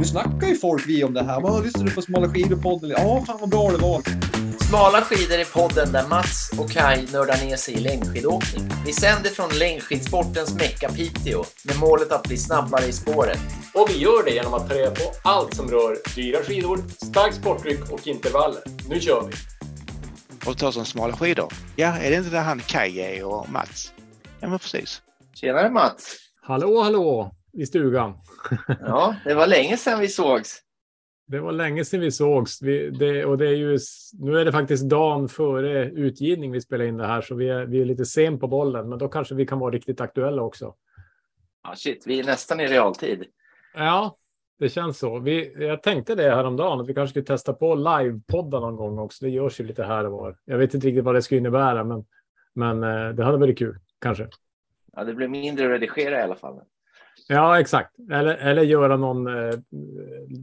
Nu snackar ju folk vi om det här. Bara, lyssnar du på Smala skidor-podden? Ja, fan vad bra det var. Smala skidor är podden där Mats och Kai nördar ner sig i längdskidåkning. Vi sänder från längdskidsportens mecka Piteå med målet att bli snabbare i spåret. Och vi gör det genom att ta reda på allt som rör dyra skidor, starkt sporttryck och intervaller. Nu kör vi! Och ta som smala skidor. Ja, är det inte där han Kaj är och Mats? Ja, men precis. Tjenare Mats! Hallå, hallå i stugan. Ja, det var länge sedan vi sågs. Det var länge sedan vi sågs. Vi, det, och det är ju, nu är det faktiskt dagen före utgivning vi spelar in det här, så vi är, vi är lite sen på bollen, men då kanske vi kan vara riktigt aktuella också. Ja, shit, vi är nästan i realtid. Ja, det känns så. Vi, jag tänkte det häromdagen, att vi kanske skulle testa på livepodda någon gång också. Det görs ju lite här och var. Jag vet inte riktigt vad det skulle innebära, men, men eh, det hade varit kul, kanske. Ja, det blir mindre att redigera i alla fall. Ja, exakt. Eller, eller göra någon eh,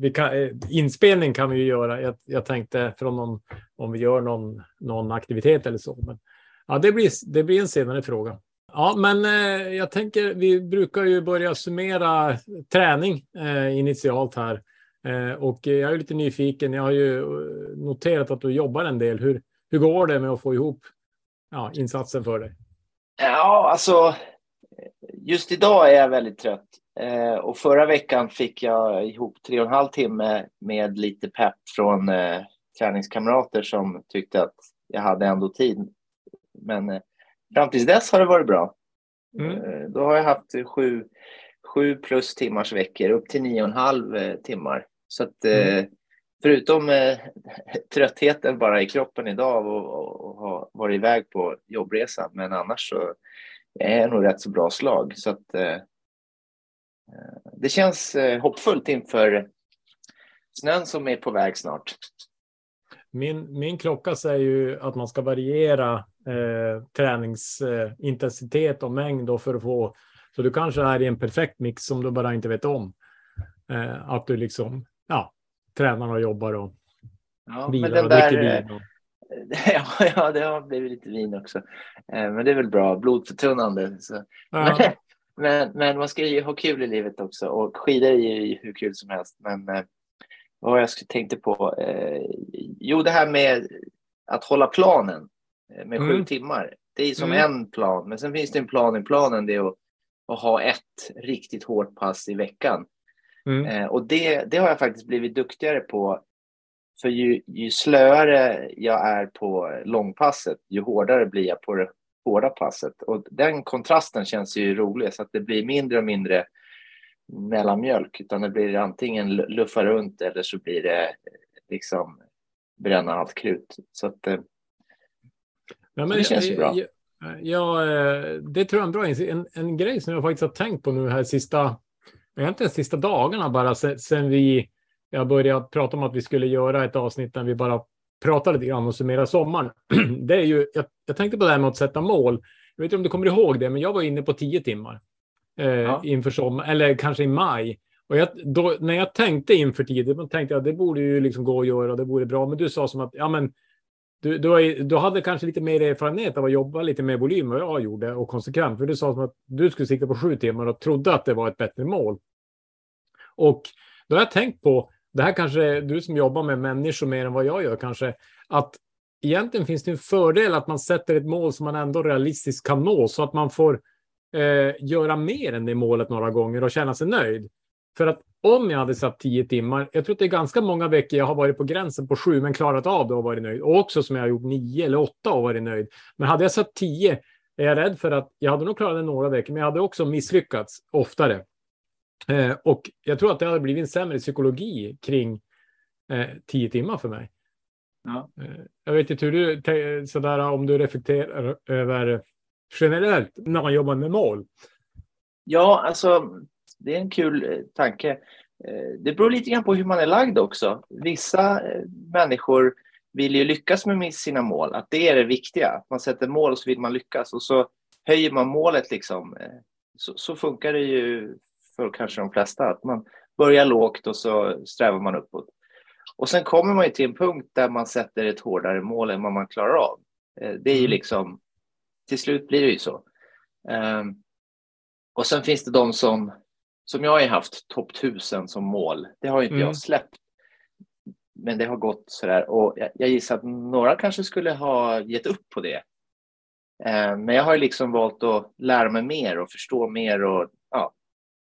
vi kan, eh, inspelning kan vi ju göra. Jag, jag tänkte från någon, om vi gör någon, någon aktivitet eller så. Men, ja, det, blir, det blir en senare fråga. Ja, men eh, jag tänker, vi brukar ju börja summera träning eh, initialt här. Eh, och jag är lite nyfiken. Jag har ju eh, noterat att du jobbar en del. Hur, hur går det med att få ihop ja, insatsen för dig? Ja, alltså just idag är jag väldigt trött. Eh, och förra veckan fick jag ihop tre och en halv timme med lite pepp från eh, träningskamrater som tyckte att jag hade ändå tid. Men eh, fram tills dess har det varit bra. Mm. Då har jag haft sju, sju plus timmars veckor, upp till nio och en halv timmar. Så att mm. förutom tröttheten bara i kroppen idag och, och, och ha varit iväg på jobbresa, men annars så är nog rätt så bra slag. Så att, eh, det känns eh, hoppfullt inför snön som är på väg snart. Min, min klocka säger ju att man ska variera eh, träningsintensitet och mängd då för att få så du kanske är i en perfekt mix som du bara inte vet om. Eh, att du liksom ja, tränar och jobbar och ja, vilar och dricker vin. Och... Ja, ja, det har blivit lite vin också. Eh, men det är väl bra, blodförtunnande. Så. Ja. Men, men, men, man ska ju ha kul i livet också och skidor är ju hur kul som helst. Men eh, vad jag tänkte på? Eh, jo, det här med att hålla planen med mm. sju timmar. Det är som mm. en plan, men sen finns det en plan i planen. Det är att, att ha ett riktigt hårt pass i veckan. Mm. och det, det har jag faktiskt blivit duktigare på för ju, ju slöare jag är på långpasset, ju hårdare blir jag på det hårda passet. Och den kontrasten känns ju rolig, så att det blir mindre och mindre mellanmjölk, utan det blir antingen luffa runt eller så blir det liksom bränna allt krut. Så att eh, ja, men, det känns ju bra. Ja, ja, eh, det tror jag är en bra en, en grej som jag faktiskt har tänkt på nu här sista, egentligen sista dagarna bara sen, sen vi jag började prata om att vi skulle göra ett avsnitt där vi bara pratar lite grann och summerar sommaren. Det är ju, jag, jag tänkte på det här med att sätta mål. Jag vet inte om du kommer ihåg det, men jag var inne på tio timmar eh, ja. inför sommaren, eller kanske i maj. Och jag, då, när jag tänkte inför tio, tänkte jag att det borde ju liksom gå att göra, det vore bra. Men du sa som att, ja men, du, du, du hade kanske lite mer erfarenhet av att jobba lite mer volym än jag gjorde och konsekvent. För du sa som att du skulle sikta på sju timmar och trodde att det var ett bättre mål. Och då har jag tänkt på det här kanske du som jobbar med människor mer än vad jag gör kanske, att egentligen finns det en fördel att man sätter ett mål som man ändå realistiskt kan nå så att man får eh, göra mer än det målet några gånger och känna sig nöjd. För att om jag hade satt tio timmar, jag tror att det är ganska många veckor jag har varit på gränsen på sju men klarat av det och varit nöjd. Och också som jag har gjort nio eller åtta och varit nöjd. Men hade jag satt tio är jag rädd för att jag hade nog klarat det några veckor, men jag hade också misslyckats oftare. Eh, och jag tror att det hade blivit en sämre psykologi kring eh, tio timmar för mig. Ja. Eh, jag vet inte hur du, sådär om du reflekterar över generellt när man jobbar med mål. Ja, alltså det är en kul eh, tanke. Eh, det beror lite grann på hur man är lagd också. Vissa människor vill ju lyckas med sina mål, att det är det viktiga. Man sätter mål och så vill man lyckas och så höjer man målet liksom. Så, så funkar det ju för kanske de flesta, att man börjar lågt och så strävar man uppåt. Och sen kommer man ju till en punkt där man sätter ett hårdare mål än vad man klarar av. Eh, det är ju mm. liksom, till slut blir det ju så. Ehm, och sen finns det de som som jag har haft topp 1000 som mål. Det har inte Mm. jag släppt. Men det har gått sådär och jag, jag gissar att några kanske skulle ha gett upp på det. Eh, men jag har ju liksom valt att lära mig mer och förstå mer och ja,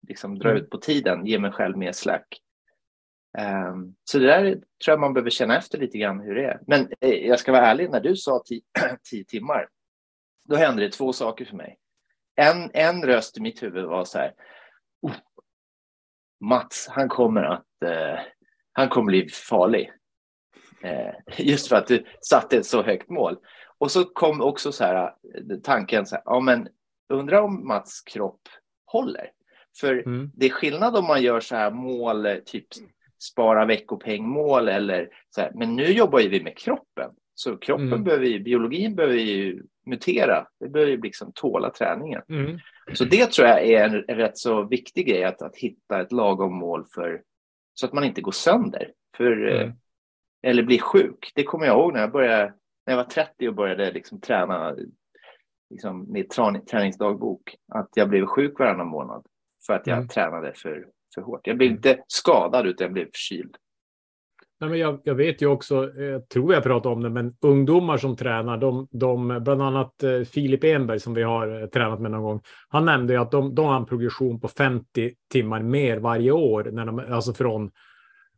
liksom dra Mm. ut på tiden, ge mig själv mer slack. Eh, så det där tror jag man behöver känna efter lite grann hur det är. Men eh, jag ska vara ärlig, när du sa ti- tio timmar, då hände det två saker för mig. En, en röst i mitt huvud var så här, "Oh, Mats, han kommer att, eh, han kommer bli farlig. Eh, just för att du satte ett så högt mål. Och så kom också så här, eh, tanken, så här, ja men undrar om Mats kropp håller. För Mm. det är skillnad om man gör så här mål, typ spara veckopengmål eller så här. Men nu jobbar ju vi med kroppen. Så kroppen Mm. behöver ju, biologin behöver ju mutera. Det behöver ju liksom tåla träningen. Mm. Så det tror jag är en, en rätt så viktig grej att, att hitta ett lagom mål för så att man inte går sönder. För, eh, Mm. Eller blir sjuk. Det kommer jag ihåg när jag började, när jag var 30 och började liksom träna liksom med träningsdagbok. Att jag blev sjuk varannan månad för att jag Mm. tränade för, för hårt. Jag blev inte skadad utan jag blev förkyld. Nej, men jag, jag vet ju också, eh, jag tror jag pratade om det, men ungdomar som tränar, de, de, bland annat eh, Filip Enberg som vi har eh, tränat med någon gång, han nämnde ju att de, de har en progression på 50 timmar mer varje år, när de, alltså från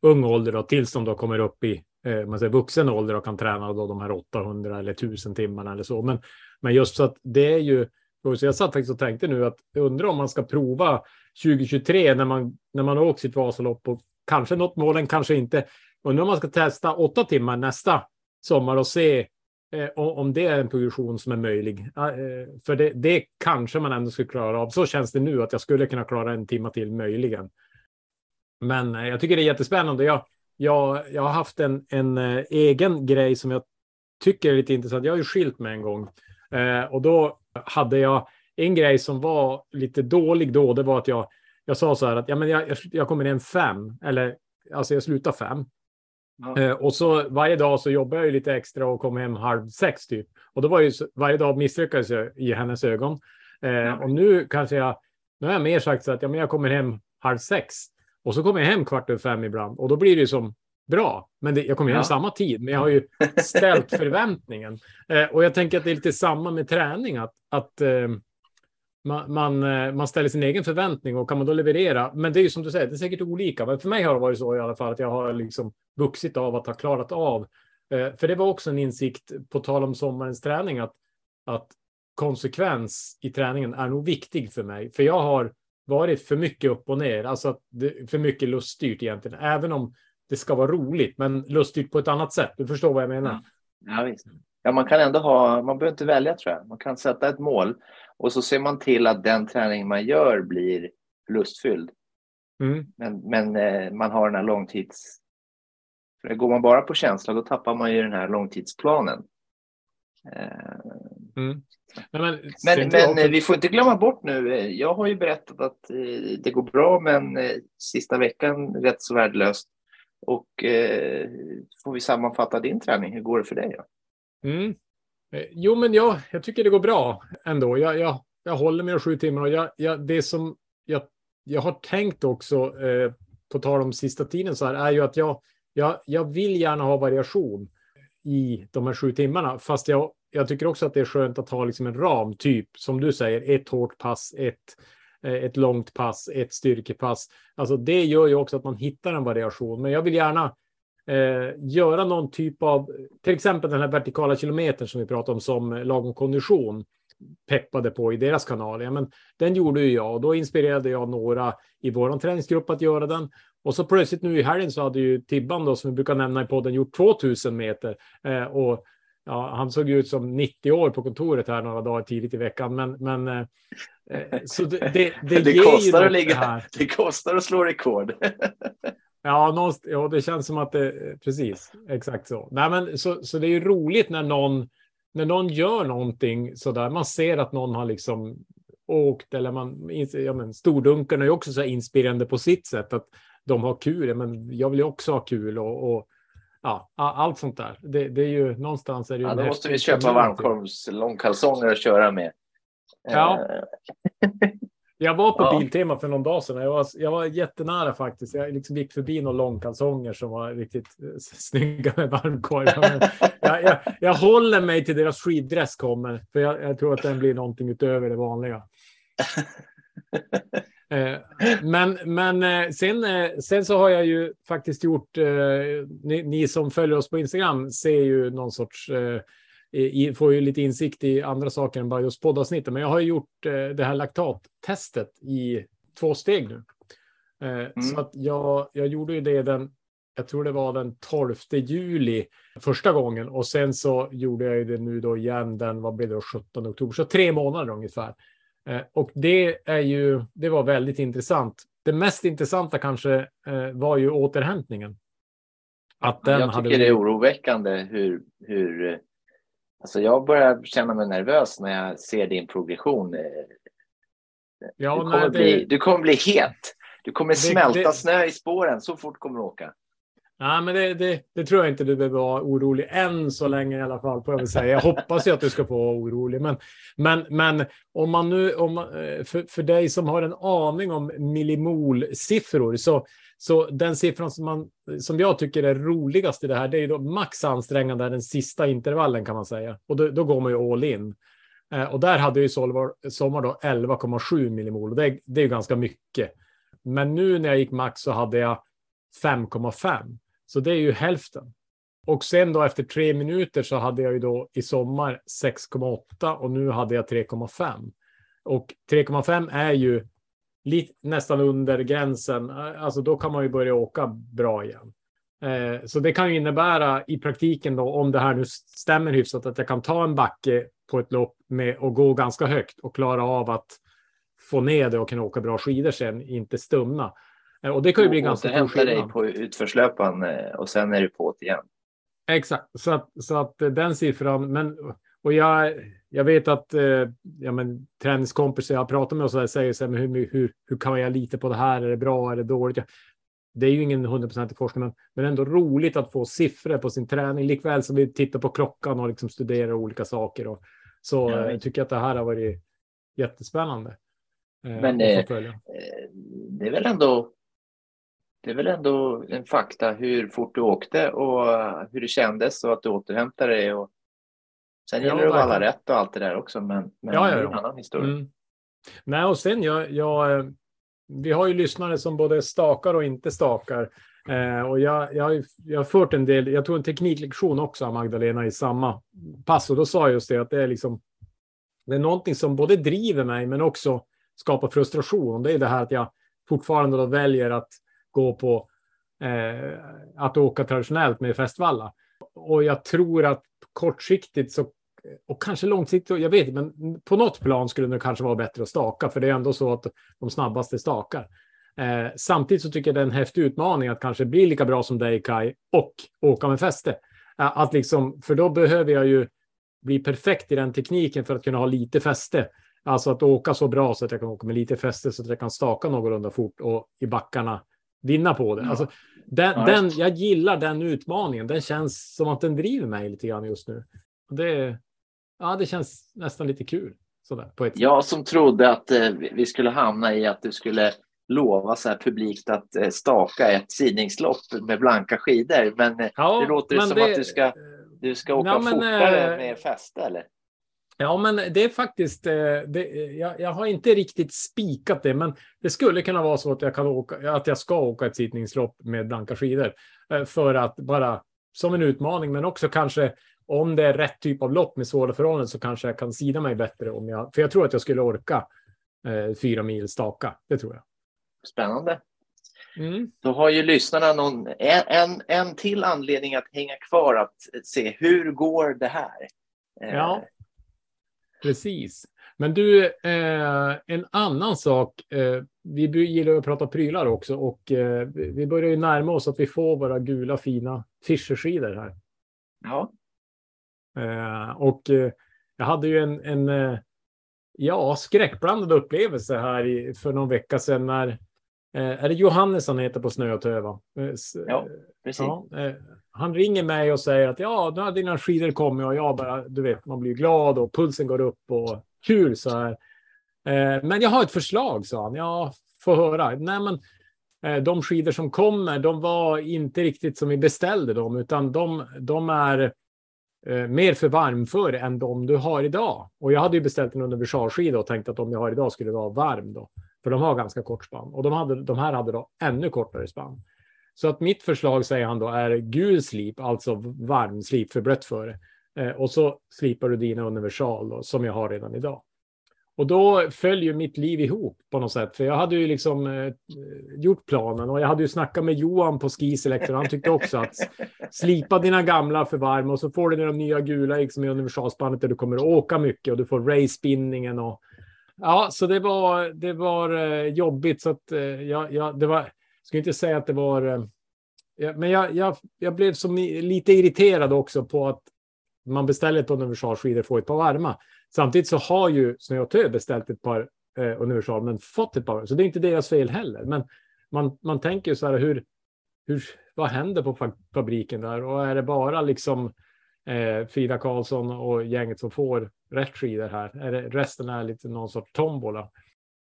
ung ålder då, tills de då kommer upp i eh, man säger, vuxen ålder och kan träna då de här 800 eller 1000 timmarna eller så. Men, men just så att det är ju, så jag satt faktiskt och tänkte nu att jag undrar om man ska prova 2023 när man, när man har åkt sitt Vasalopp och kanske nått målen, kanske inte. Undrar om man ska testa åtta timmar nästa sommar och se eh, om det är en progression som är möjlig. Eh, för det, det kanske man ändå skulle klara av. Så känns det nu att jag skulle kunna klara en timma till möjligen. Men eh, jag tycker det är jättespännande. Jag, jag, jag har haft en, en eh, egen grej som jag tycker är lite intressant. Jag har ju skilt mig en gång eh, och då hade jag en grej som var lite dålig då. Det var att jag, jag sa så här att ja, men jag, jag, kommer in fem eller alltså jag slutar fem. Ja. Eh, och så varje dag så jobbar jag ju lite extra och kommer hem halv sex typ. Och då var ju varje dag misslyckades jag i hennes ögon. Eh, och nu kanske jag, nu har jag mer sagt så att ja, men jag kommer hem halv sex. Och så kommer jag hem kvart över fem ibland. Och då blir det ju som bra. Men det, jag kommer hem Ja. samma tid. Men jag har ju ställt förväntningen. Eh, och jag tänker att det är lite samma med träning. Att, att eh, man, man, eh, man ställer sin egen förväntning och kan man då leverera. Men det är ju som du säger, det är säkert olika. Men för mig har det varit så i alla fall att jag har liksom vuxit av att ha klarat av. Eh, för det var också en insikt på tal om sommarens träning att, att konsekvens i träningen är nog viktig för mig. För jag har varit för mycket upp och ner, alltså det, för mycket luststyrt egentligen, även om det ska vara roligt, men luststyrt på ett annat sätt. Du förstår vad jag menar? Ja, visst. Ja, man kan ändå ha, man behöver inte välja tror jag. Man kan sätta ett mål och så ser man till att den träning man gör blir lustfylld. Mm. Men, men eh, man har den här långtids... För går man bara på känsla då tappar man ju den här långtidsplanen. Eh, Mm. Men Men, men eh, vi får inte glömma bort nu, jag har ju berättat att det går bra men sista veckan rätt så värdelöst. Och eh, får vi sammanfatta din träning, hur går det för dig? Då? Mm. Eh, jo, men jag, jag tycker det går bra ändå. Jag, jag, jag håller mig sju timmar och jag, jag, det som jag, jag har tänkt också eh, på tal om sista tiden så här är ju att jag, jag, jag vill gärna ha variation i de här sju timmarna, fast jag, jag tycker också att det är skönt att ha liksom en ram, typ som du säger, ett hårt pass, ett, Eh, ett långt pass, ett styrkepass. Alltså det gör ju också att man hittar en variation, men jag vill gärna eh, göra någon typ av, till exempel den här vertikala kilometern som vi pratade om som lagom kondition peppade på i deras kanal. Ja, men den gjorde ju jag och då inspirerade jag några i vår träningsgrupp att göra den. Och så plötsligt nu i helgen så hade ju Tibban då, som vi brukar nämna i podden, gjort 2000 meter. Eh, och ja, han såg ut som 90 år på kontoret här några dagar tidigt i veckan. Men, men eh, eh, så det, det, det, Det, kostar att ligga, här. det kostar att slå rekord. Ja, någonst- ja, det känns som att det precis exakt så. Nej, men så, så det är ju roligt när någon när någon gör någonting så där. Man ser att någon har liksom åkt eller man. Ja, men stordunkarna är ju också så här inspirerande på sitt sätt att de har kul. Men jag vill ju också ha kul och, och ja, allt sånt där. Det, det är ju någonstans är det ju Ja, då måste vi köpa community. varmkorvs långkalsonger att köra med. Ja. Eh, Jag var på Ja. Biltema för någon dag sedan. Jag var, jag var jättenära faktiskt. Jag liksom gick förbi några långkalsonger som var riktigt eh, snygga med varmkorv. Jag, jag, jag håller mig till deras skiddress kommer. För jag, jag tror att den blir någonting utöver det vanliga. Eh, Men, men eh, sen, eh, sen så har jag ju faktiskt gjort, ni, ni som följer oss på Instagram ser ju någon sorts, får ju lite insikt i andra saker än bara just poddavsnittet. Men jag har ju gjort det här laktattestet i två steg nu. Eh, Så att jag, jag gjorde ju det den, jag tror det var den 12 juli första gången och sen så gjorde jag det nu då igen den, vad blev det, då, 17 oktober, så tre månader ungefär. Eh, Och det är ju, det var väldigt intressant. Det mest intressanta kanske eh, var ju återhämtningen. Att den jag hade tycker det är oroväckande hur, hur... eh, Alltså jag börjar känna mig nervös när jag ser din progression. Ja, Du kommer, nej, det- bli, du kommer bli het. Du kommer Det- smälta det- snö i spåren så fort kommer du åka. Ja, men det, det, det tror jag inte du behöver vara orolig än så länge i alla fall. Får jag, väl säga. jag hoppas ju att du ska få vara orolig. Men, men, men om man nu, om, eh, för, för dig som har en aning om millimolsiffror, så, så den siffran som, man, som jag tycker är roligast i det här, det är ju då max ansträngande den sista intervallen kan man säga. Och då, då går man ju all in. Eh, och där hade ju Sommar, sommar då 11,7 millimol. Och det, det är ju ganska mycket. Men nu när jag gick max så hade jag 5,5. Så det är ju hälften. Och sen då efter tre minuter så hade jag ju då i sommar 6,8 och nu hade jag 3,5. Och 3,5 är ju lite, nästan under gränsen. Alltså då kan man ju börja åka bra igen. Eh, så det kan ju innebära i praktiken då, om det här nu stämmer hyfsat, att jag kan ta en backe på ett lopp med och gå ganska högt och klara av att få ner det och kunna åka bra skidor sen, inte stumna. Eh, och det kan ju bli ganska stor Återhämta dig skillnad. på utförslöpan eh, och sen är du på igen. Exakt, så att, så att eh, den siffran, men och jag, jag vet att eh, ja, men, träningskompisar jag pratar med och så där säger så här, men hur, hur, hur kan jag lita på det här? Är det bra? Är det dåligt? Ja, det är ju ingen hundraprocentig forskning, men, men ändå roligt att få siffror på sin träning, likväl som vi tittar på klockan och liksom studerar olika saker. Och, så Ja, eh, tycker jag att det här har varit jättespännande. eh, Men. Eh, Det är väl ändå det är väl ändå en fakta hur fort du åkte och hur det kändes och att du återhämtade dig. Och sen Ja, gäller det att verkligen. rätt och allt det där också, men, men Ja, ja, det är en annan historia. Mm. Nej, och sen jag, jag, eh, vi har ju lyssnare som både stakar och inte stakar. Eh, och jag, jag, har jag har fört en del, jag tog en tekniklektion också av Magdalena i samma pass och då sa jag just det att det är liksom, det är någonting som både driver mig men också skapar frustration. Det är det här att jag fortfarande då väljer att gå på eh, att åka traditionellt med fästvalla. Och jag tror att kortsiktigt så och kanske långsiktigt, jag vet inte, men på något plan skulle det kanske vara bättre att staka, för det är ändå så att de snabbaste stakar. Eh, samtidigt så tycker jag det är en häftig utmaning att kanske bli lika bra som dig, Kai, och åka med fäste. Eh, att liksom, för då behöver jag ju bli perfekt i den tekniken för att kunna ha lite fäste. Alltså att åka så bra så att jag kan åka med lite fäste så att jag kan staka någorlunda fort och i backarna vinna på det. Ja. Alltså, den, Ja, den, jag gillar den utmaningen. Den känns som att den driver mig lite grann just nu. Och det, ja, det känns nästan lite kul. Sådär, på ett. Jag som trodde att eh, vi skulle hamna i att du skulle lova så här publikt att eh, staka ett sidningslopp med blanka skidor, men eh, Ja, det låter men som att du ska- du ska åka Ja, men, fortare eh, med fäste, eller? Ja, men det är faktiskt, eh, det, jag, jag har inte riktigt spikat det, men det skulle kunna vara så att jag, kan åka, att jag ska åka ett sittningslopp med blanka skidor. eh, För att bara som en utmaning, men också kanske om det är rätt typ av lopp med svåra förhållanden så kanske jag kan sida mig bättre. om jag, För jag tror att jag skulle orka eh, fyra mil staka, det tror jag. Spännande. Mm. Då har ju lyssnarna någon, en, en, en till anledning att hänga kvar att se hur går det här? Eh, Ja. Precis. Men du, eh, en annan sak. Eh, vi gillar att prata prylar också och eh, vi börjar ju närma oss att vi får våra gula fina Fischerskidor här. ja. Eh, och eh, jag hade ju en, en eh, ja, skräckblandad upplevelse här i, för någon vecka sedan när är det Johannes han heter på Snötöva? Eh, s- Ja, precis. Ja, han ringer mig och säger att ja, nu har dina skidor kommit och jag bara, du vet, man blir glad och pulsen går upp och kul så här. Eh, men jag har ett förslag, sa han. Ja, få höra. Nej, men eh, de skidor som kommer, de var inte riktigt som vi beställde dem, utan de, de är eh, mer för varmför än de du har idag. Och jag hade ju beställt en universalskida och tänkt att de jag har idag skulle vara varm då, för de har ganska kort spann och de, hade, de här hade då ännu kortare spann. Så att mitt förslag, säger han då, är gul slip, alltså varm slip för blött före. Eh, och så slipar du dina universal då, som jag har redan idag. Och då följer mitt liv ihop på något sätt. För jag hade ju liksom eh, gjort planen och jag hade ju snackat med Johan på Skiselektor. Han tyckte också att slipa dina gamla för varma och så får du de nya gula liksom i universalspannet där du kommer att åka mycket och du får race-spinningen och ja, så det var, det var eh, jobbigt så att eh, jag, jag, det var, ska inte säga att det var, eh, men jag, jag, jag blev som lite irriterad också på att man beställer ett par universalskidor och får ett par varma. Samtidigt så har ju Snö och Tö beställt ett par eh, universal men fått ett par. Så det är inte deras fel heller. Men man, man tänker ju så här hur, hur, vad händer på fabriken där? Och är det bara liksom eh, Frida Karlsson och gänget som får rätt skidor här? Är det, resten är lite någon sorts tombola.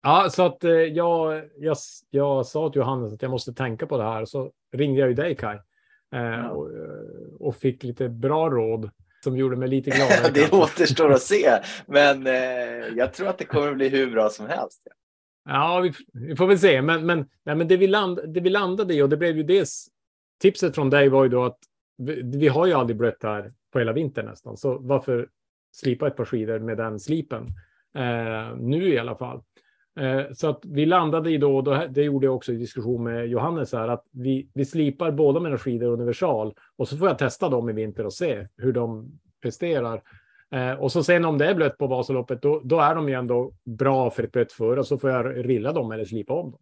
Ja, så att eh, jag, jag, jag sa till Johannes att jag måste tänka på det här. Så ringde jag ju dig Kaj. Eh, och, eh, och fick lite bra råd som gjorde mig lite glad. det återstår att se, men eh, jag tror att det kommer att bli hur bra som helst. Ja, vi, vi får väl se. Men, men, nej, men det, vi land, det vi landade i och det blev ju dels tipset från dig var ju då att vi, vi har ju aldrig blött här på hela vintern nästan, så varför slipa ett par skidor med den slipen? Eh, nu i alla fall. Eh, så att vi landade i då, då, det gjorde jag också i diskussion med Johannes här, att vi, vi slipar båda mina skidor universal och så får jag testa dem i vinter och se hur de presterar. Eh, och så sen om det är blött på Vasaloppet, då, då är de ju ändå bra för ett blött för och så får jag rilla dem eller slipa om dem.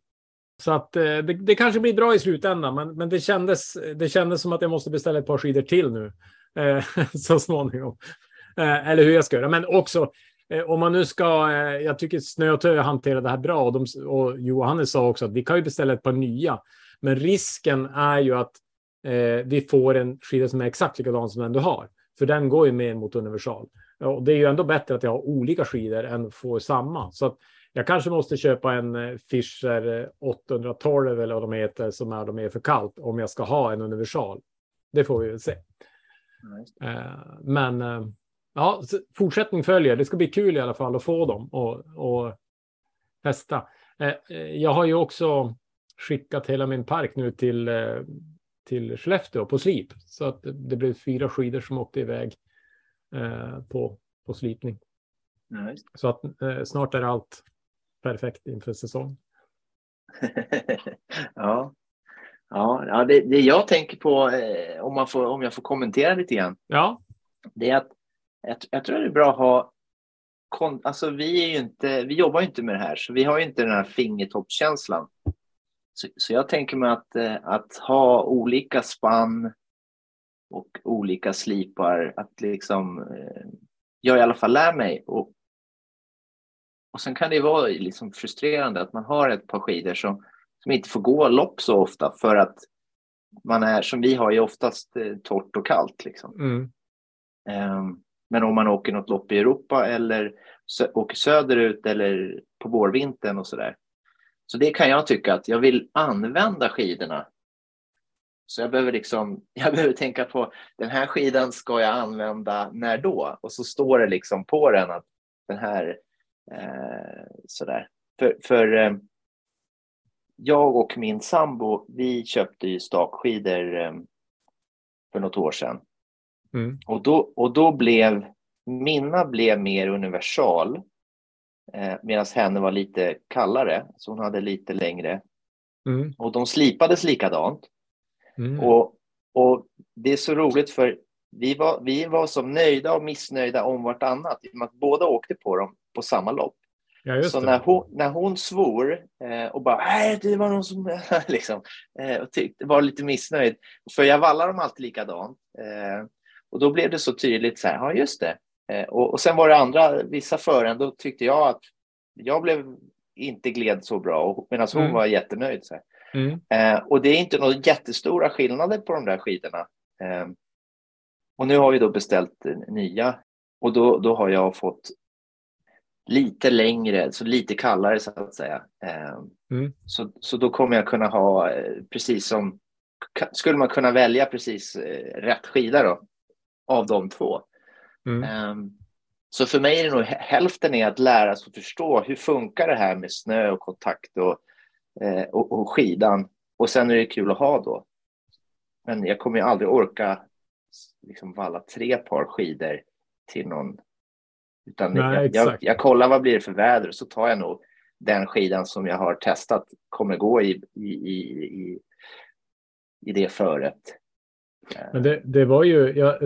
Så att eh, det, det, kanske blir bra i slutändan, men, men det, kändes, det kändes som att jag måste beställa ett par skidor till nu eh, så småningom. Eh, eller hur jag ska göra, men också om man nu ska, eh, jag tycker Snö och Tö hanterar det här bra och, de, och Johannes sa också att vi kan ju beställa ett par nya. Men risken är ju att eh, vi får en skida som är exakt likadan som den du har. För den går ju mer mot universal. Och det är ju ändå bättre att jag har olika skidor än få samma. Så att jag kanske måste köpa en eh, Fischer 812 eller vad de heter som är de är för kallt om jag ska ha en universal. Det får vi väl se. Mm. Eh, men eh, ja, fortsättning följer. Det ska bli kul i alla fall att få dem och, och testa. Eh, eh, jag har ju också skickat hela min park nu till, eh, till Skellefteå på slip. Så att det blev fyra skidor som åkte iväg på, på slipning. Mm. Så att snart är allt perfekt inför säsong. ja, ja det, det jag tänker på, om, man får, om jag får kommentera lite grann, ja. det är att jag, jag tror det är bra att ha Alltså vi, är ju inte, vi jobbar ju inte med det här, så vi har ju inte den här fingertoppskänslan. Så, så jag tänker mig att, eh, att ha olika spann och olika slipar, att liksom, eh, jag i alla fall lär mig. Och, och sen kan det vara liksom frustrerande att man har ett par skidor som, som inte får gå lopp så ofta för att man är, som vi har, ju oftast eh, torrt och kallt. Liksom. Mm. Um, men om man åker något lopp i Europa eller åker söderut eller på vårvintern och så där. Så det kan jag tycka att jag vill använda skidorna. Så jag behöver liksom, jag behöver tänka på den här skidan ska jag använda när då? Och så står det liksom på den att den här eh, sådär. För, för eh, jag och min sambo, vi köpte ju stakskidor eh, för något år sedan. Mm. Och, då, och då blev mina blev mer universal eh, medan henne var lite kallare, så hon hade lite längre. Mm. Och de slipades likadant. Mm. Och, och det är så roligt för vi var, vi var så nöjda och missnöjda om vartannat, att båda åkte på dem på samma lopp. Ja, så när hon, när hon svor eh, och bara nej, det var någon som liksom, eh, och tyckte, var lite missnöjd, för jag vallar dem alltid likadant. Eh, och då blev det så tydligt, så här, ja just det. Eh, och, och sen var det andra, vissa fören, då tyckte jag att jag blev inte gled så bra, medan hon mm. var jättenöjd. Så mm. eh, och det är inte några jättestora skillnader på de där skidorna. Eh, och nu har vi då beställt nya och då, då har jag fått lite längre, så lite kallare så att säga. Eh, Mm. så, så då kommer jag kunna ha eh, precis som, skulle man kunna välja precis eh, rätt skida då, av de två. Mm. Ehm, Så för mig är det nog hä- hälften är att lära sig att förstå hur funkar det här med snö och kontakt och, eh, och, och skidan. Och sen är det kul att ha då. Men jag kommer ju aldrig orka liksom valla tre par skidor till någon. Utan Nej, jag, jag, jag kollar vad blir det för väder och så tar jag nog den skidan som jag har testat kommer gå i, i, i, i, i det föret. Men det, det, var ju, ja,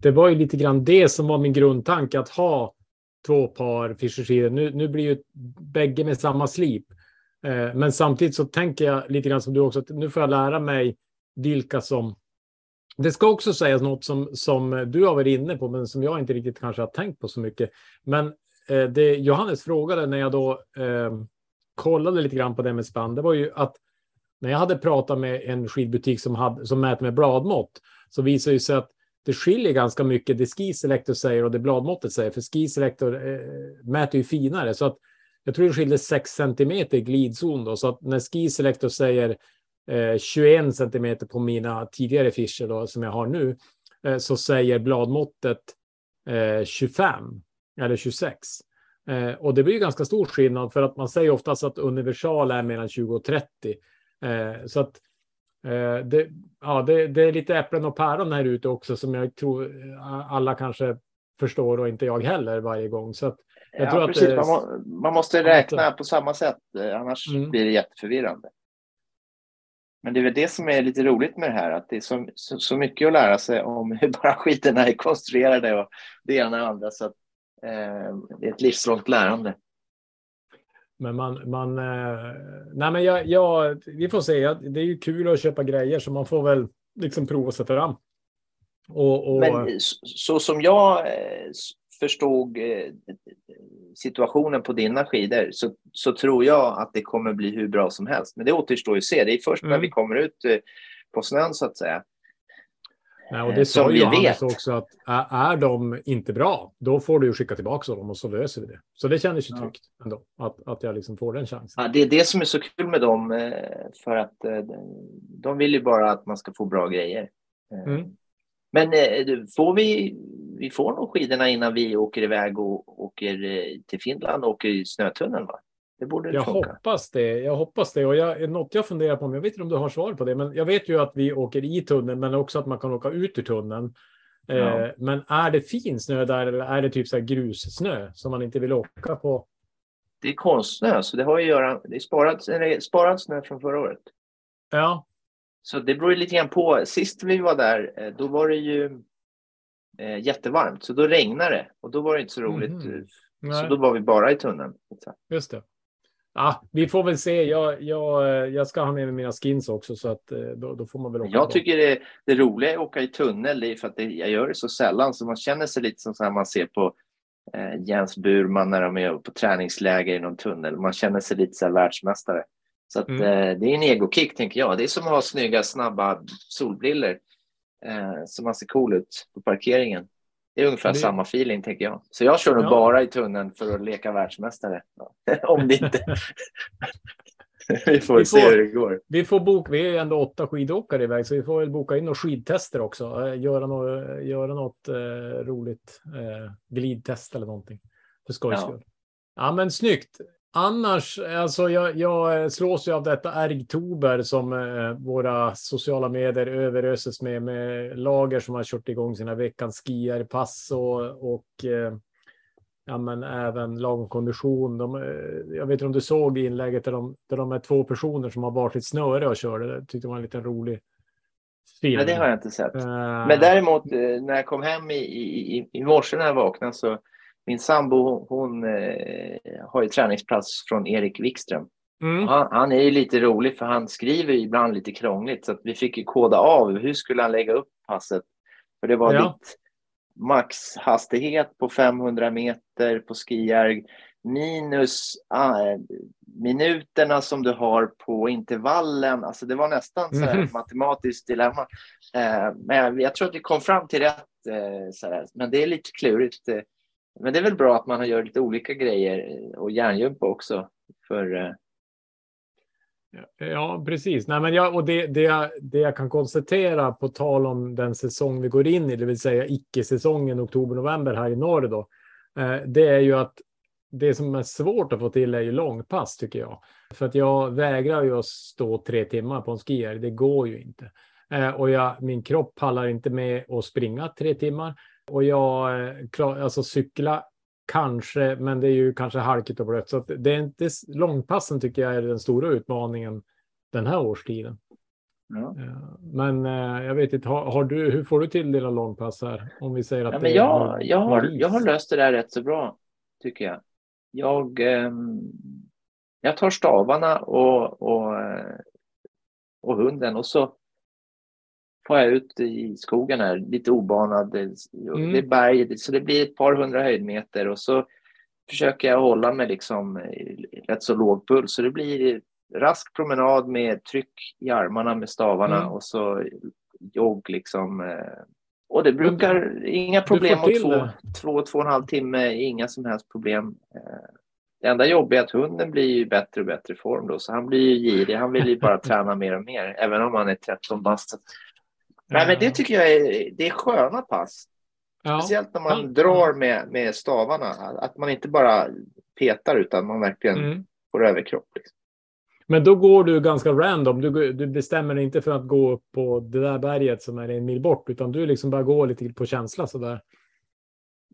det var ju lite grann det som var min grundtanke, att ha två par fischerskidor. Nu, nu blir ju bägge med samma slip. Eh, men samtidigt så tänker jag lite grann som du också, att nu får jag lära mig vilka som... Det ska också sägas något som, som du har varit inne på, men som jag inte riktigt kanske har tänkt på så mycket. Men eh, det Johannes frågade när jag då eh, kollade lite grann på det med spann, det var ju att när jag hade pratat med en skidbutik som, hade, som mäter med bladmått så visar det sig att det skiljer ganska mycket det Ski Selector säger och det bladmåttet säger. För Ski Selector eh, mäter ju finare så att jag tror det skiljer 6 centimeter i glidzon då. Så att när Ski Selector säger eh, 21 centimeter på mina tidigare fischer då, som jag har nu eh, så säger bladmåttet eh, 25 eller 26. Eh, och det blir ju ganska stor skillnad för att man säger oftast att universal är mellan 20 och 30. Eh, så att eh, det, ja, det, det är lite äpplen och päron här ute också som jag tror eh, alla kanske förstår och inte jag heller varje gång. Så att jag Ja, tror att precis. det- man, må, man måste räkna på samma sätt, eh, annars Mm. blir det jätteförvirrande. Men det är väl det som är lite roligt med det här, att det är så, så, så mycket att lära sig om hur bara skiterna är konstruerade och det ena och det andra. Så att, eh, det är ett livslångt lärande. Men man, man eh, nej men jag, jag, vi får se. Det är ju kul att köpa grejer så man får väl liksom prova sig fram. Och, och Men så, som jag eh, förstod eh, situationen på dina skidor så, så tror jag att det kommer bli hur bra som helst. Men det återstår ju att se. Det är först när Mm. vi kommer ut på snön så att säga. Nej, och eh, det som sa ju Johannes vet. också att är, de inte bra, då får du skicka tillbaka dem och så löser vi det. Så det kändes ju Ja. tryggt ändå att, att jag liksom får den chansen. Ja, det är det som är så kul med dem, eh, för att eh, de vill ju bara att man ska få bra grejer. Eh, Mm. Men eh, får vi, vi får nog skidorna innan vi åker iväg och åker eh, till Finland och åker i snötunneln, va? Det borde Jag funka. hoppas det. Jag hoppas det. Och jag, något jag funderar på, men jag vet inte om du har svar på det, men jag vet ju att vi åker i tunneln, men också att man kan åka ut ur tunneln. Ja. Eh, men är det fin snö där eller är det typ så här grussnö som man inte vill åka på? Det är konstsnö, så det har ju att göra... Det är sparad, eller sparad snö från förra året. Ja, Så det beror ju lite grann på. Sist vi var där, eh, då var det ju eh, jättevarmt, så då regnade det och då var det inte så roligt. Eh, Så då var vi bara i tunneln. just det. Ja, vi får väl se. Jag, jag, jag ska ha med mig mina skins också, så att eh, då, då får man väl åka. Jag på. tycker det, det roliga är att åka i tunnel, det är för att det, jag gör det så sällan, så man känner sig lite som så här man ser på eh, Jens Burman när de är på träningsläger i någon tunnel. Man känner sig lite så här världsmästare. Så att, Mm. eh, det är en egokick, tänker jag. Det är som att ha snygga, snabba solbriller eh, så man ser cool ut på parkeringen. Det är ungefär Det- samma feeling, tänker jag. Så jag kör nog Ja. bara i tunneln för att leka världsmästare. Om det inte... Vi får Vi se får- hur det går. Vi får boka, vi är ändå åtta skidåkare iväg, så vi får väl boka in några skidtester också. Eh, Göra något, göra något eh, roligt eh, glidtest eller någonting. För skojs Ja. skull. Ja, men snyggt. Annars, alltså jag, jag slås ju av detta ärgtober som eh, våra sociala medier överöses med, med lager som har kört igång sina veckans skiarpass och, och eh, ja, men även lagom kondition. De, eh, jag vet inte om du såg inlägget där de, där de är två personer som har varsitt snöre och kör. Det tyckte jag var en liten rolig film. Ja, det har jag inte sett. Eh, Men däremot eh, när jag kom hem i, i, i- i morse när jag vaknade så min sambo hon eh, har ju träningsplats från Erik Wikström. mm, Han, han är ju lite rolig för han skriver ibland lite krångligt så att vi fick ju koda av hur skulle han lägga upp passet. För det var Ja. ditt maxhastighet på 500 meter på skijärg minus eh, minuterna som du har på intervallen. Alltså det var nästan så här Mhm. matematiskt dilemma. Eh, men jag, jag tror att vi kom fram till rätt. Här. Men det är lite klurigt. Men det är väl bra att man gör lite olika grejer och järngympa också. För, eh, Ja, precis. Nej, men jag, och det, det, jag, det jag kan konstatera på tal om den säsong vi går in i, det vill säga icke-säsongen oktober-november här i norr då, eh, det är ju att det som är svårt att få till är ju långpass tycker jag. För att jag vägrar ju att stå tre timmar på en skier, det går ju inte. Eh, och jag, min kropp pallar inte med att springa tre timmar. Och jag, eh, alltså cykla kanske, men det är ju kanske halkigt och blött. Så det är inte, långpassen tycker jag är den stora utmaningen den här årstiden. Ja. Men jag vet inte, har, har, du, hur får du till dina långpass här? Om vi säger att ja, men jag, jag, har, jag har löst det där rätt så bra, tycker jag. Jag, eh, jag tar stavarna och, och, eh, och hunden och så får jag ut i skogen här, lite obanad. Mm. Det är berg, så det blir ett par hundra höjdmeter och så försöker jag hålla mig liksom rätt så låg puls. Så det blir rask promenad med tryck i armarna med stavarna mm. och så jogg liksom. Eh, och det brukar, du, inga problem och två, två, två och en halv timme, inga som helst problem. Eh, det enda jobbiga är att hunden blir ju bättre och bättre form då, så han blir ju girig. Han vill ju bara träna mer och mer, även om han är 13 bast. Nej, men det tycker jag är, det är sköna pass. Ja. Speciellt när man drar med, med stavarna. Att man inte bara petar utan man verkligen mm. får överkropp. Liksom. Men då går du ganska random. Du, du bestämmer dig inte för att gå upp på det där berget som är en mil bort, utan du liksom bara går lite på känsla så där.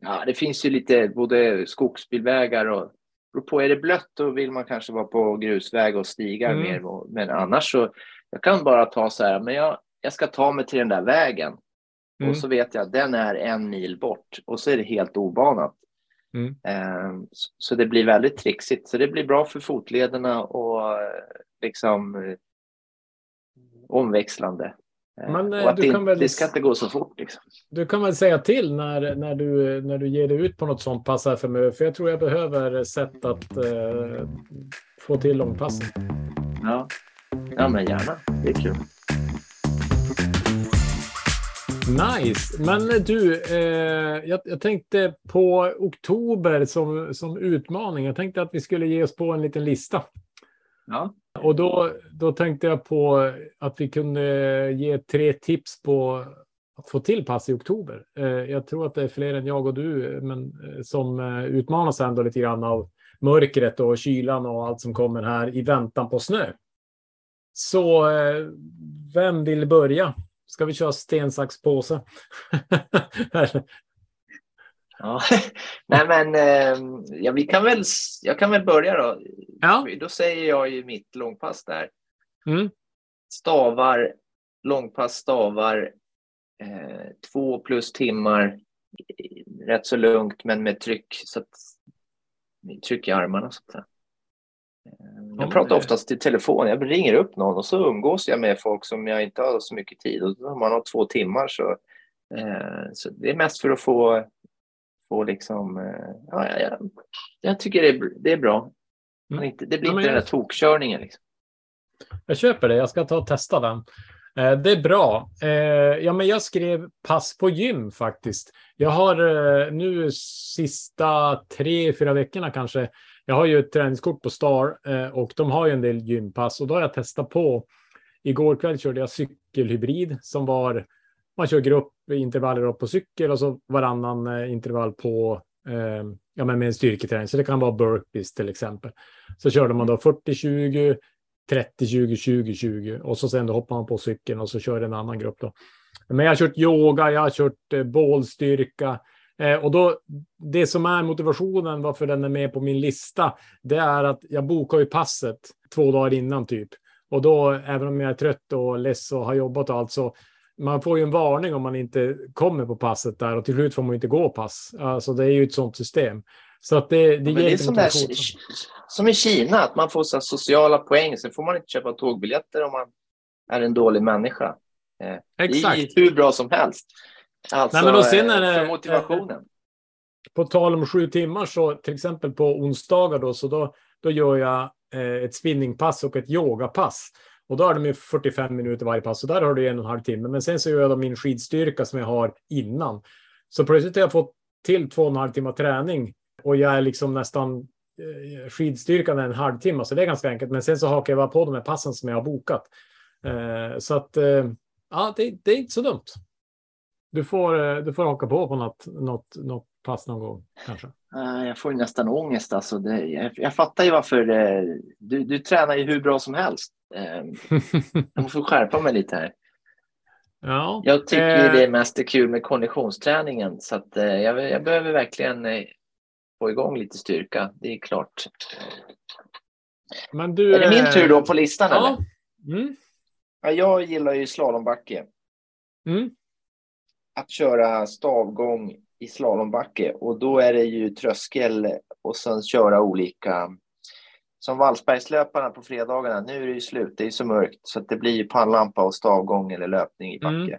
Ja, det finns ju lite både skogsbilvägar och på. Är det blött då vill man kanske vara på grusväg och stigar mm. mer. Men annars så jag kan bara ta så här, men jag, jag ska ta mig till den där vägen. Mm. Och så vet jag att den är en mil bort och så är det helt obanat. Mm. Ehm, så det blir väldigt trixigt. Så det blir bra för fotlederna och liksom eh, omväxlande. Ehm, Men, och att det, väl... det, ska inte gå så fort. Liksom. Du kan väl säga till när, när, du, när du ger dig ut på något sånt pass här för mig. För jag tror jag behöver sätt att uh, få till långpassen. Ja. ja, men gärna. Det är kul. Nice. Men du, eh, jag, jag, tänkte på oktober som, som utmaning. Jag tänkte att vi skulle ge oss på en liten lista. Ja. Och då, då tänkte jag på att vi kunde ge tre tips på att få till pass i oktober. Eh, jag tror att det är fler än jag och du men, eh, som eh, utmanas ändå lite grann av mörkret och kylan och allt som kommer här i väntan på snö. Så eh, vem vill börja? Ska vi köra sten, sax, påse? ja, nej men eh, ja, vi kan väl, jag kan väl börja då. Ja. Då säger jag ju mitt långpass där. Mm. Stavar, långpass, stavar, eh, två plus timmar, rätt så lugnt men med tryck, så att, tryck i armarna. Så att jag pratar oftast i telefon. Jag ringer upp någon och så umgås jag med folk som jag inte har så mycket tid. Och om man har två timmar så, eh, så det är mest för att få, få liksom, eh, ja, ja, ja, jag tycker det är, det är bra. Mm. Inte, det blir ja, inte jag... den där tokkörningen. Liksom. Jag köper det. Jag ska ta och testa den. Eh, det är bra. Eh, ja, men jag skrev pass på gym faktiskt. Jag har eh, nu sista tre, fyra veckorna kanske jag har ju ett träningskort på Star eh, och de har ju en del gympass och då har jag testat på. Igår kväll körde jag cykelhybrid som var man kör gruppintervaller på cykel och så varannan eh, intervall på eh, ja, men med en styrketräning. Så det kan vara burpees till exempel. Så körde man då 40-20, 30-20, 20-20 och så sen då hoppar man på cykeln och så kör en annan grupp då. Men jag har kört yoga, jag har kört eh, bålstyrka, Eh, och då, det som är motivationen varför den är med på min lista, det är att jag bokar ju passet två dagar innan typ. Och då, även om jag är trött och less och har jobbat och allt, så man får ju en varning om man inte kommer på passet där och till slut får man inte gå pass. Alltså det är ju ett sånt system. Så att det, det ja, det är som, där, som i Kina, att man får så sociala poäng. Sen får man inte köpa tågbiljetter om man är en dålig människa. Eh, Exakt. Det är hur bra som helst. Alltså, Nej, men och sen är det, för motivationen. På tal om sju timmar så till exempel på onsdagar då, så då, då gör jag eh, ett spinningpass och ett yogapass. Och då har de ju 45 minuter varje pass och där har du en och en halv timme. Men sen så gör jag då min skidstyrka som jag har innan. Så plötsligt har jag fått till två och en halv timme träning och jag är liksom nästan eh, skidstyrkan är en halvtimme, så det är ganska enkelt. Men sen så hakar jag bara på de här passen som jag har bokat. Eh, så att eh, ja, det, det, är inte så dumt. Du får, eh, du får haka på på något, något, något pass någon gång kanske. Eh, Jag får nästan ångest. Alltså det, jag, jag fattar ju varför. eh, Du, du tränar ju hur bra som helst. Jag måste skärpa mig lite här. ja, Jag tycker eh, det är mest är kul med konditionsträningen. Så att, jag, jag behöver verkligen få igång lite styrka. Det är klart. Men du, Är det min tur då på listan? Eller? Ja. Mm, Ja, jag gillar ju slalombacke. mm, Att köra stavgång i slalombacke och då är det ju tröskel och sen köra olika. Som Vallsbergslöparna på fredagarna. Nu är det ju slut. Det är så mörkt så att det blir ju pannlampa och stavgång eller löpning i backe. Mm.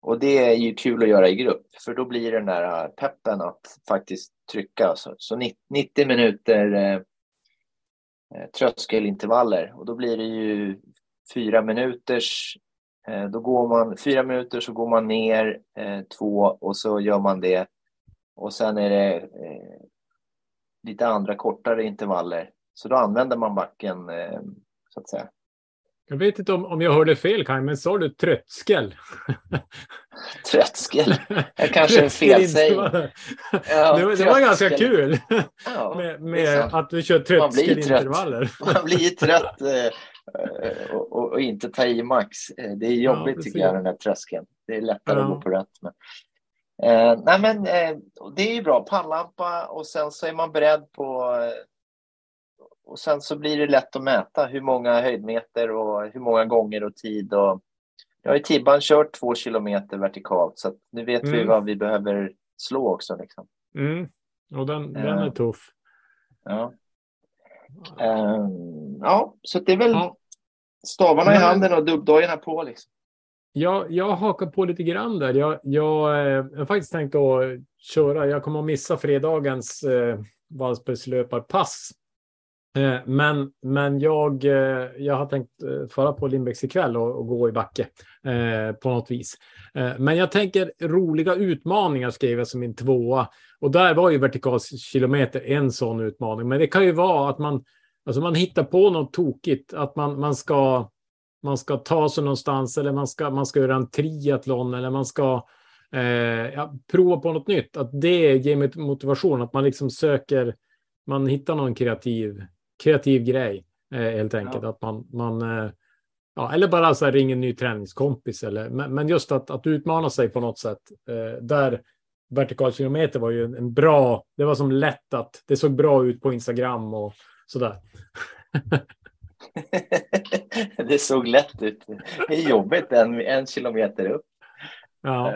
Och det är ju kul att göra i grupp för då blir det den där äh, peppen att faktiskt trycka. Så, så 90 90 minuter eh, tröskelintervaller och då blir det ju fyra minuters Då går man fyra minuter så går man ner eh, två och så gör man det. Och sen är det eh, lite andra kortare intervaller. Så då använder man backen eh, så att säga. Jag vet inte om, om jag hörde fel, Kaj, men sa du trötskel? Trötskel. Jag kanske är en felsägning. Ja, det, var, det var ganska kul Ja, med, med sant. att du kör Man trött. tröskelintervaller. Man blir trött eh, eh, och, och, och inte ta i max. Eh, Det är jobbigt precis. tycker jag, den där tröskeln. Det är lättare att Ja. gå på rött. Men, eh, nej, men eh, det är ju bra. Pannlampa och sen så är man beredd på eh, och sen så blir det lätt att mäta hur många höjdmeter och hur många gånger och tid. Och, jag har i Tibban kört två kilometer vertikalt så att nu vet vi Mm. vad vi behöver slå också. Liksom. Mm. Och den, den Ja. är tuff. Ja. Ehm, ja, så det är väl Ja. stavarna i handen och dubbdojorna på. Liksom. Jag, jag hakar på lite grann där. Jag, jag, eh, jag har faktiskt tänkt att köra. Jag kommer att missa fredagens eh, Vallsbergslöparpass. Eh, men men jag, eh, jag har tänkt eh, föra fara på Lindbäcks ikväll och, och gå i backe eh, på något vis. Eh, men jag tänker roliga utmaningar skrev jag som min tvåa. Och där var ju vertikalkilometer en sån utmaning. Men det kan ju vara att man, alltså man hittar på något tokigt. Att man, man ska man ska ta sig någonstans eller man ska, man ska göra en triathlon eller man ska eh, ja, prova på något nytt. Att det ger mig motivation, att man liksom söker, man hittar någon kreativ, kreativ grej eh, helt enkelt. Ja. Att man, man eh, ja, eller bara så här, ringa en ny träningskompis. Eller, men, men just att, att utmana sig på något sätt. Eh, där vertikalkilometer var ju en, en bra, det var som lätt att det såg bra ut på Instagram och sådär. det såg lätt ut. Det är jobbigt en, en kilometer upp. Ja.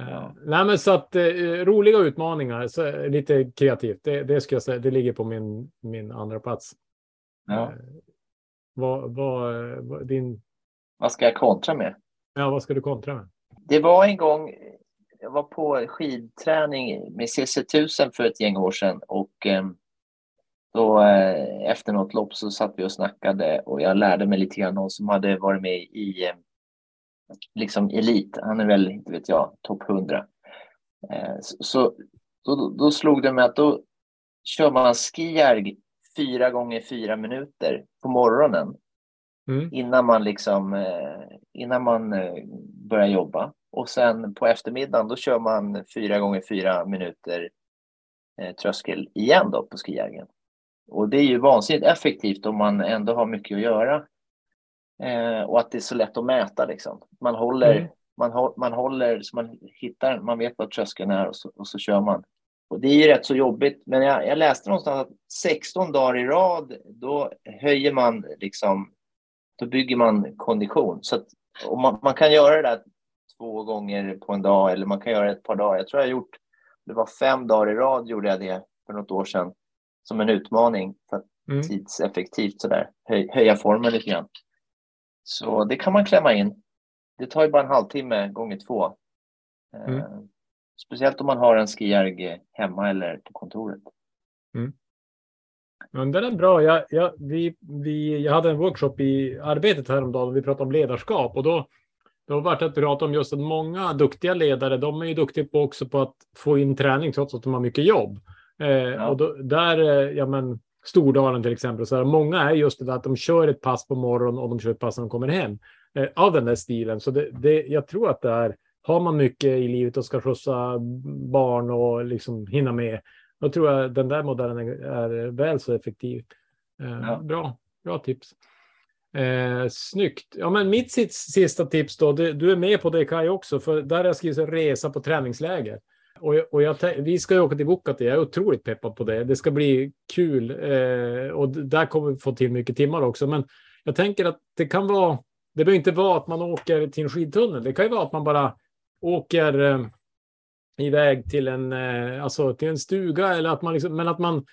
Eh, Nej, men så att eh, roliga utmaningar, så, lite kreativt, det, det ska jag säga, det ligger på min, min andra plats. ja. Eh, vad, vad, vad, din, Vad ska jag kontra med? ja, vad ska du kontra med? Det var en gång, jag var på skidträning med CC1000 för ett gäng år sedan och eh, då efter något lopp så satt vi och snackade och jag lärde mig lite grann någon som hade varit med i liksom elit. Han är väl, inte vet jag, topp 100. Eh, så då, då slog det mig att då kör man skijärg fyra gånger fyra minuter på morgonen Mm. innan man liksom eh, innan man eh, börjar jobba och sen på eftermiddagen då kör man fyra gånger fyra minuter tröskel igen då på skijägen. Och det är ju vansinnigt effektivt om man ändå har mycket att göra eh, och att det är så lätt att mäta liksom. Man håller, Mm. man, man håller så man hittar, man vet vad tröskeln är och så, och så kör man. Och det är ju rätt så jobbigt, men jag, jag läste någonstans att 16 dagar i rad, då höjer man liksom då bygger man kondition. Så att, man, man kan göra det där två gånger på en dag eller man kan göra det ett par dagar. Jag tror jag har gjort, det var fem dagar i rad gjorde jag det för något år sedan som en utmaning för att Mm. tidseffektivt sådär, höj, höja formen lite grann. Så det kan man klämma in. Det tar ju bara en halvtimme gånger två. Eh, Mm. Speciellt om man har en skijärg hemma eller på kontoret. Men den är bra. Jag, jag, vi, vi, jag hade en workshop i arbetet häromdagen och vi pratade om ledarskap och då, det har varit att prata om just att många duktiga ledare, de är ju duktiga på också på att få in träning trots att de har mycket jobb. Eh, ja. Och då, där, eh, ja men Stordalen till exempel, så här, många är just det att de kör ett pass på morgonen och de kör ett pass när de kommer hem. Eh, av den där stilen. Så det, det, jag tror att det är, har man mycket i livet och ska skjutsa barn och liksom hinna med, då tror jag den där modellen är, är väl så effektiv. Eh, ja. Bra, bra tips. Eh, snyggt. Ja, men mitt sista tips då, det, du är med på det Kaj också, för där har jag skrivit resa på träningsläger. Och, och jag, vi ska ju åka till Vuokatti, jag är otroligt peppad på det. Det ska bli kul eh, och där kommer vi få till mycket timmar också. Men jag tänker att det kan vara, det behöver inte vara att man åker till en skidtunnel. Det kan ju vara att man bara åker eh, iväg till en, eh, alltså till en stuga eller att man liksom, men att man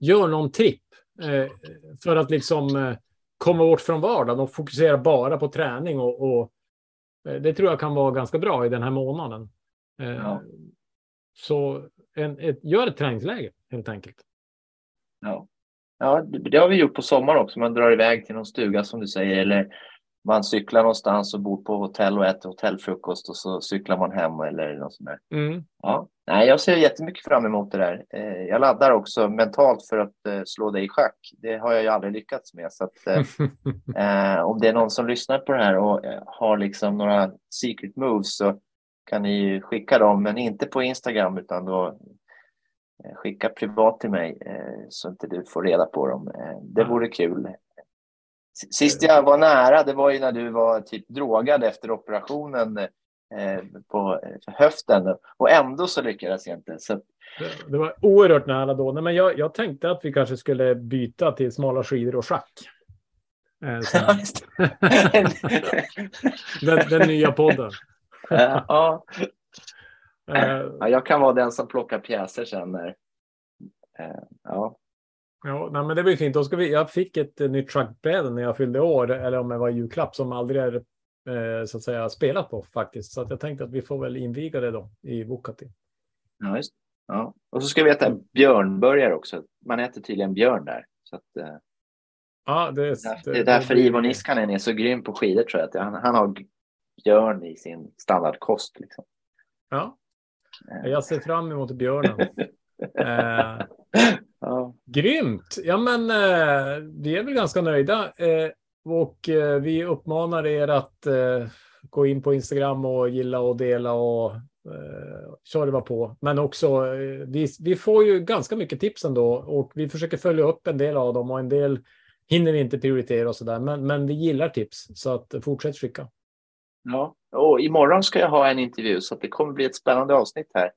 gör någon tripp eh, för att liksom eh, komma bort från vardagen och fokusera bara på träning och, och eh, det tror jag kan vara ganska bra i den här månaden. Eh, ja. Så en, ett, gör ett träningsläger helt enkelt. Ja. ja, det har vi gjort på sommaren också. Man drar iväg till någon stuga som du säger eller man cyklar någonstans och bor på hotell och äter hotellfrukost och så cyklar man hem eller något sånt där. Mm. Ja. Nej, jag ser jättemycket fram emot det där. Eh, jag laddar också mentalt för att eh, slå dig i schack. Det har jag ju aldrig lyckats med. Så att, eh, om det är någon som lyssnar på det här och har liksom några secret moves så kan ni skicka dem, men inte på Instagram utan då skicka privat till mig så inte du får reda på dem. Det vore kul. Sist jag var nära, det var ju när du var typ drogad efter operationen eh, på höften och ändå så lyckades jag inte. Så... Det, var oerhört nära då. Nej, men jag, jag tänkte att vi kanske skulle byta till smala skidor och schack. Eh, den, den, nya podden. ja. Eh, ja, jag kan vara den som plockar pjäser sen. När, eh, ja. Ja, nej, men det blir fint. Då ska vi, jag fick ett eh, nytt schackbräde när jag fyllde år, eller om det var julklapp, som aldrig är så att säga spelat på faktiskt. Så att jag tänkte att vi får väl inviga det då i Vuokatti. Ja, just ja. Och så ska vi äta björnburgare också. Man äter tydligen björn där. Så att, ja, det, det, det är därför det, Ivo Niskanen är så grym på skidor tror jag. Att han, han har björn i sin standardkost. Liksom. Ja, eh. jag ser fram emot björnen. eh, Ja. Grymt! Ja, men eh, vi är väl ganska nöjda eh, och eh, vi uppmanar er att eh, gå in på Instagram och gilla och dela och eh, tjorva på. Men också, vi, vi får ju ganska mycket tips ändå och vi försöker följa upp en del av dem och en del hinner vi inte prioritera och så där. Men, men vi gillar tips så att fortsätt skicka. Ja, och imorgon ska jag ha en intervju så det kommer bli ett spännande avsnitt här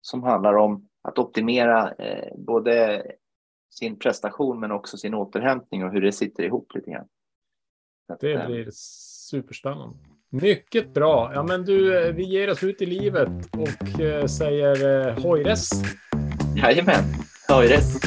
som handlar om att optimera eh, både sin prestation men också sin återhämtning och hur det sitter ihop lite grann. Att, det eh, blir superspännande. Mycket bra. Ja, men du, eh, vi ger oss ut i livet och eh, säger eh, hojres. Jajamän, hojres.